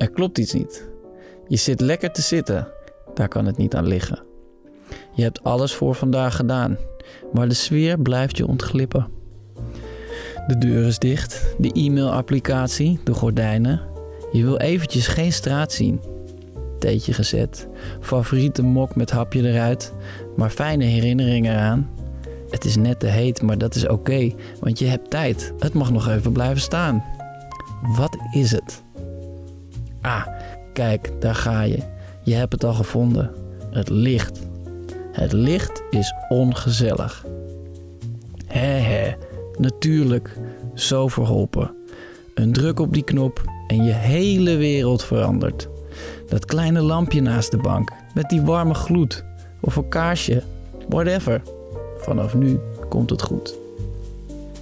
Er klopt iets niet. Je zit lekker te zitten. Daar kan het niet aan liggen. Je hebt alles voor vandaag gedaan, maar de sfeer blijft je ontglippen. De deur is dicht, de e-mailapplicatie, de gordijnen. Je wil eventjes geen straat zien. Theetje gezet, favoriete mok met hapje eruit, maar fijne herinneringen eraan. Het is net te heet, maar dat is oké, want je hebt tijd. Het mag nog even blijven staan. Wat is het? Ah, kijk, daar ga je. Je hebt het al gevonden. Het licht. Het licht is ongezellig. Hé hé, natuurlijk, zo verholpen. Een druk op die knop en je hele wereld verandert. Dat kleine lampje naast de bank, met die warme gloed. Of een kaarsje, whatever. Vanaf nu komt het goed.